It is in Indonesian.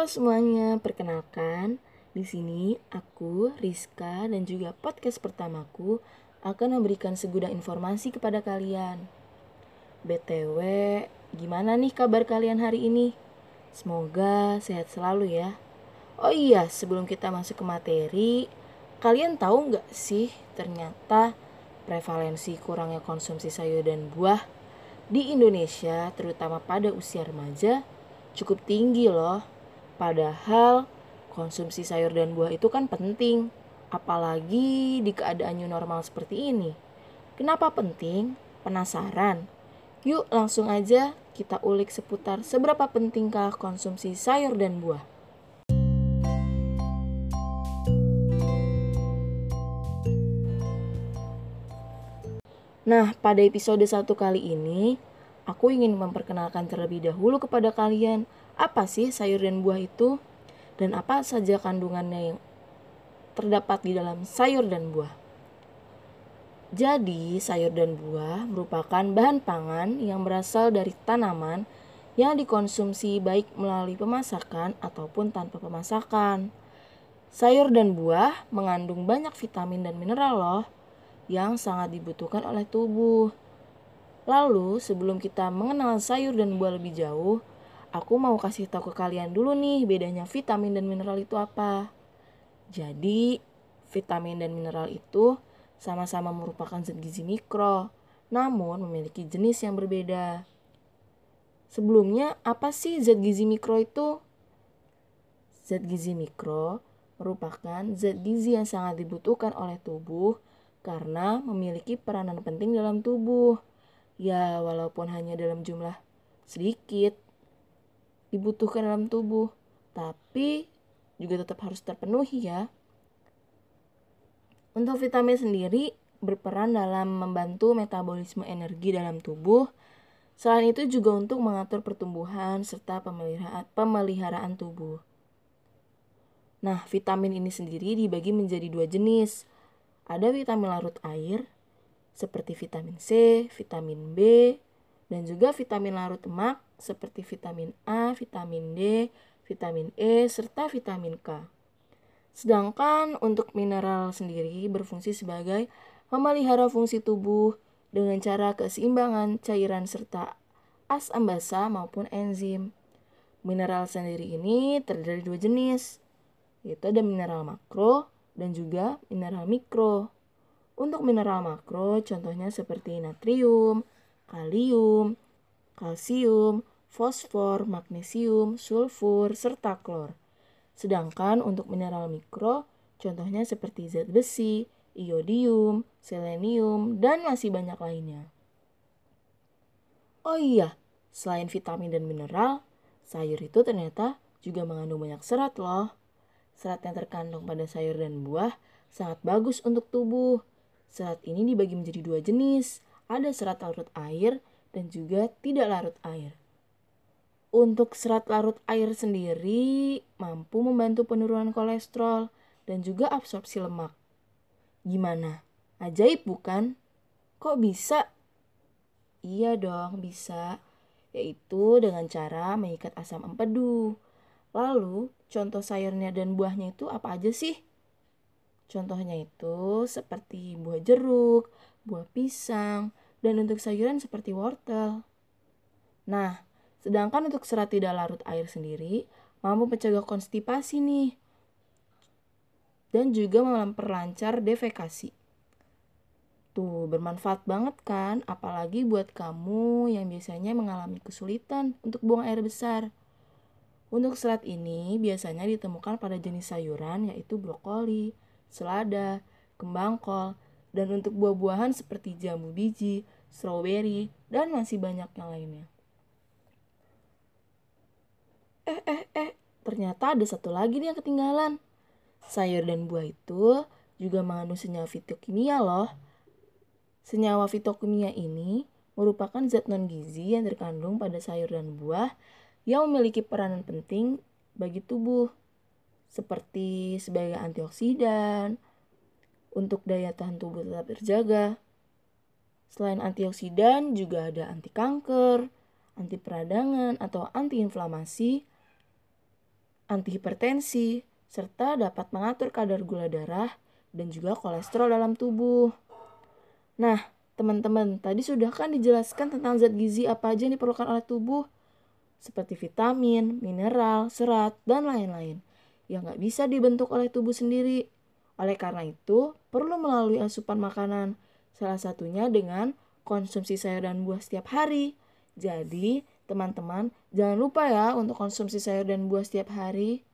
Halo semuanya, perkenalkan di sini aku Rizka dan juga podcast pertamaku akan memberikan segudang informasi kepada kalian. BTW, gimana nih kabar kalian hari ini? Semoga sehat selalu ya. Oh iya, sebelum kita masuk ke materi, kalian tahu nggak sih ternyata prevalensi kurangnya konsumsi sayur dan buah di Indonesia, terutama pada usia remaja, cukup tinggi loh. Padahal konsumsi sayur dan buah itu kan penting, apalagi di keadaan new normal seperti ini. Kenapa penting? Penasaran? Yuk langsung aja kita ulik seputar seberapa pentingkah konsumsi sayur dan buah. Nah, pada episode satu kali ini, aku ingin memperkenalkan terlebih dahulu kepada kalian apa sih sayur dan buah itu dan apa saja kandungannya yang terdapat di dalam sayur dan buah. Jadi, sayur dan buah merupakan bahan pangan yang berasal dari tanaman yang dikonsumsi baik melalui pemasakan ataupun tanpa pemasakan. Sayur dan buah mengandung banyak vitamin dan mineral loh yang sangat dibutuhkan oleh tubuh. Lalu, sebelum kita mengenal sayur dan buah lebih jauh, aku mau kasih tahu ke kalian dulu nih bedanya vitamin dan mineral itu apa. Jadi, vitamin dan mineral itu sama-sama merupakan zat gizi mikro, namun memiliki jenis yang berbeda. Sebelumnya, apa sih zat gizi mikro itu? Zat gizi mikro merupakan zat gizi yang sangat dibutuhkan oleh tubuh karena memiliki peranan penting dalam tubuh. Ya, walaupun hanya dalam jumlah sedikit dibutuhkan dalam tubuh, tapi juga tetap harus terpenuhi ya. Untuk vitamin sendiri berperan dalam membantu metabolisme energi dalam tubuh. Selain itu juga untuk mengatur pertumbuhan serta pemeliharaan, pemeliharaan tubuh. Nah, vitamin ini sendiri dibagi menjadi dua jenis, ada vitamin larut air seperti vitamin C, vitamin B, dan juga vitamin larut lemak seperti vitamin A, vitamin D, vitamin E, serta vitamin K. Sedangkan untuk mineral sendiri berfungsi sebagai memelihara fungsi tubuh dengan cara keseimbangan cairan serta asam basa maupun enzim. Mineral sendiri ini terdiri dari dua jenis, yaitu ada mineral makro dan juga mineral mikro. Untuk mineral makro contohnya seperti natrium, kalium, kalsium, fosfor, magnesium, sulfur, serta klor. Sedangkan untuk mineral mikro contohnya seperti zat besi, iodium, selenium, dan masih banyak lainnya. Oh iya, selain vitamin dan mineral, sayur itu ternyata juga mengandung banyak serat loh. Serat yang terkandung pada sayur dan buah sangat bagus untuk tubuh. Serat ini dibagi menjadi dua jenis, ada serat larut air dan juga tidak larut air. Untuk serat larut air sendiri mampu membantu penurunan kolesterol dan juga absorpsi lemak. Gimana? Ajaib bukan? Kok bisa? Iya dong, bisa. Yaitu dengan cara mengikat asam empedu. Lalu, contoh sayurnya dan buahnya itu apa aja sih? Contohnya itu seperti buah jeruk, buah pisang, dan untuk sayuran seperti wortel. Nah, sedangkan untuk serat tidak larut air sendiri mampu mencegah konstipasi nih dan juga memperlancar defekasi. Tuh, bermanfaat banget kan? Apalagi buat kamu yang biasanya mengalami kesulitan untuk buang air besar. Untuk serat ini biasanya ditemukan pada jenis sayuran yaitu brokoli, selada, kembang kol, dan untuk buah-buahan seperti jambu biji, stroberi, dan masih banyak yang lainnya. Eh, eh, eh, ternyata ada satu lagi nih yang ketinggalan. Sayur dan buah itu juga mengandung senyawa fitokimia loh. Senyawa fitokimia ini merupakan zat non-gizi yang terkandung pada sayur dan buah yang memiliki peranan penting bagi tubuh seperti sebagai antioksidan, untuk daya tahan tubuh tetap terjaga. Selain antioksidan juga ada anti kanker, anti peradangan atau anti inflamasi, antihipertensi, serta dapat mengatur kadar gula darah dan juga kolesterol dalam tubuh. Nah, teman-teman, tadi sudah kan dijelaskan tentang zat gizi apa aja yang diperlukan oleh tubuh? Seperti vitamin, mineral, serat, dan lain-lain yang nggak bisa dibentuk oleh tubuh sendiri. Oleh karena itu, perlu melalui asupan makanan, salah satunya dengan konsumsi sayur dan buah setiap hari. Jadi, teman-teman, jangan lupa ya untuk konsumsi sayur dan buah setiap hari.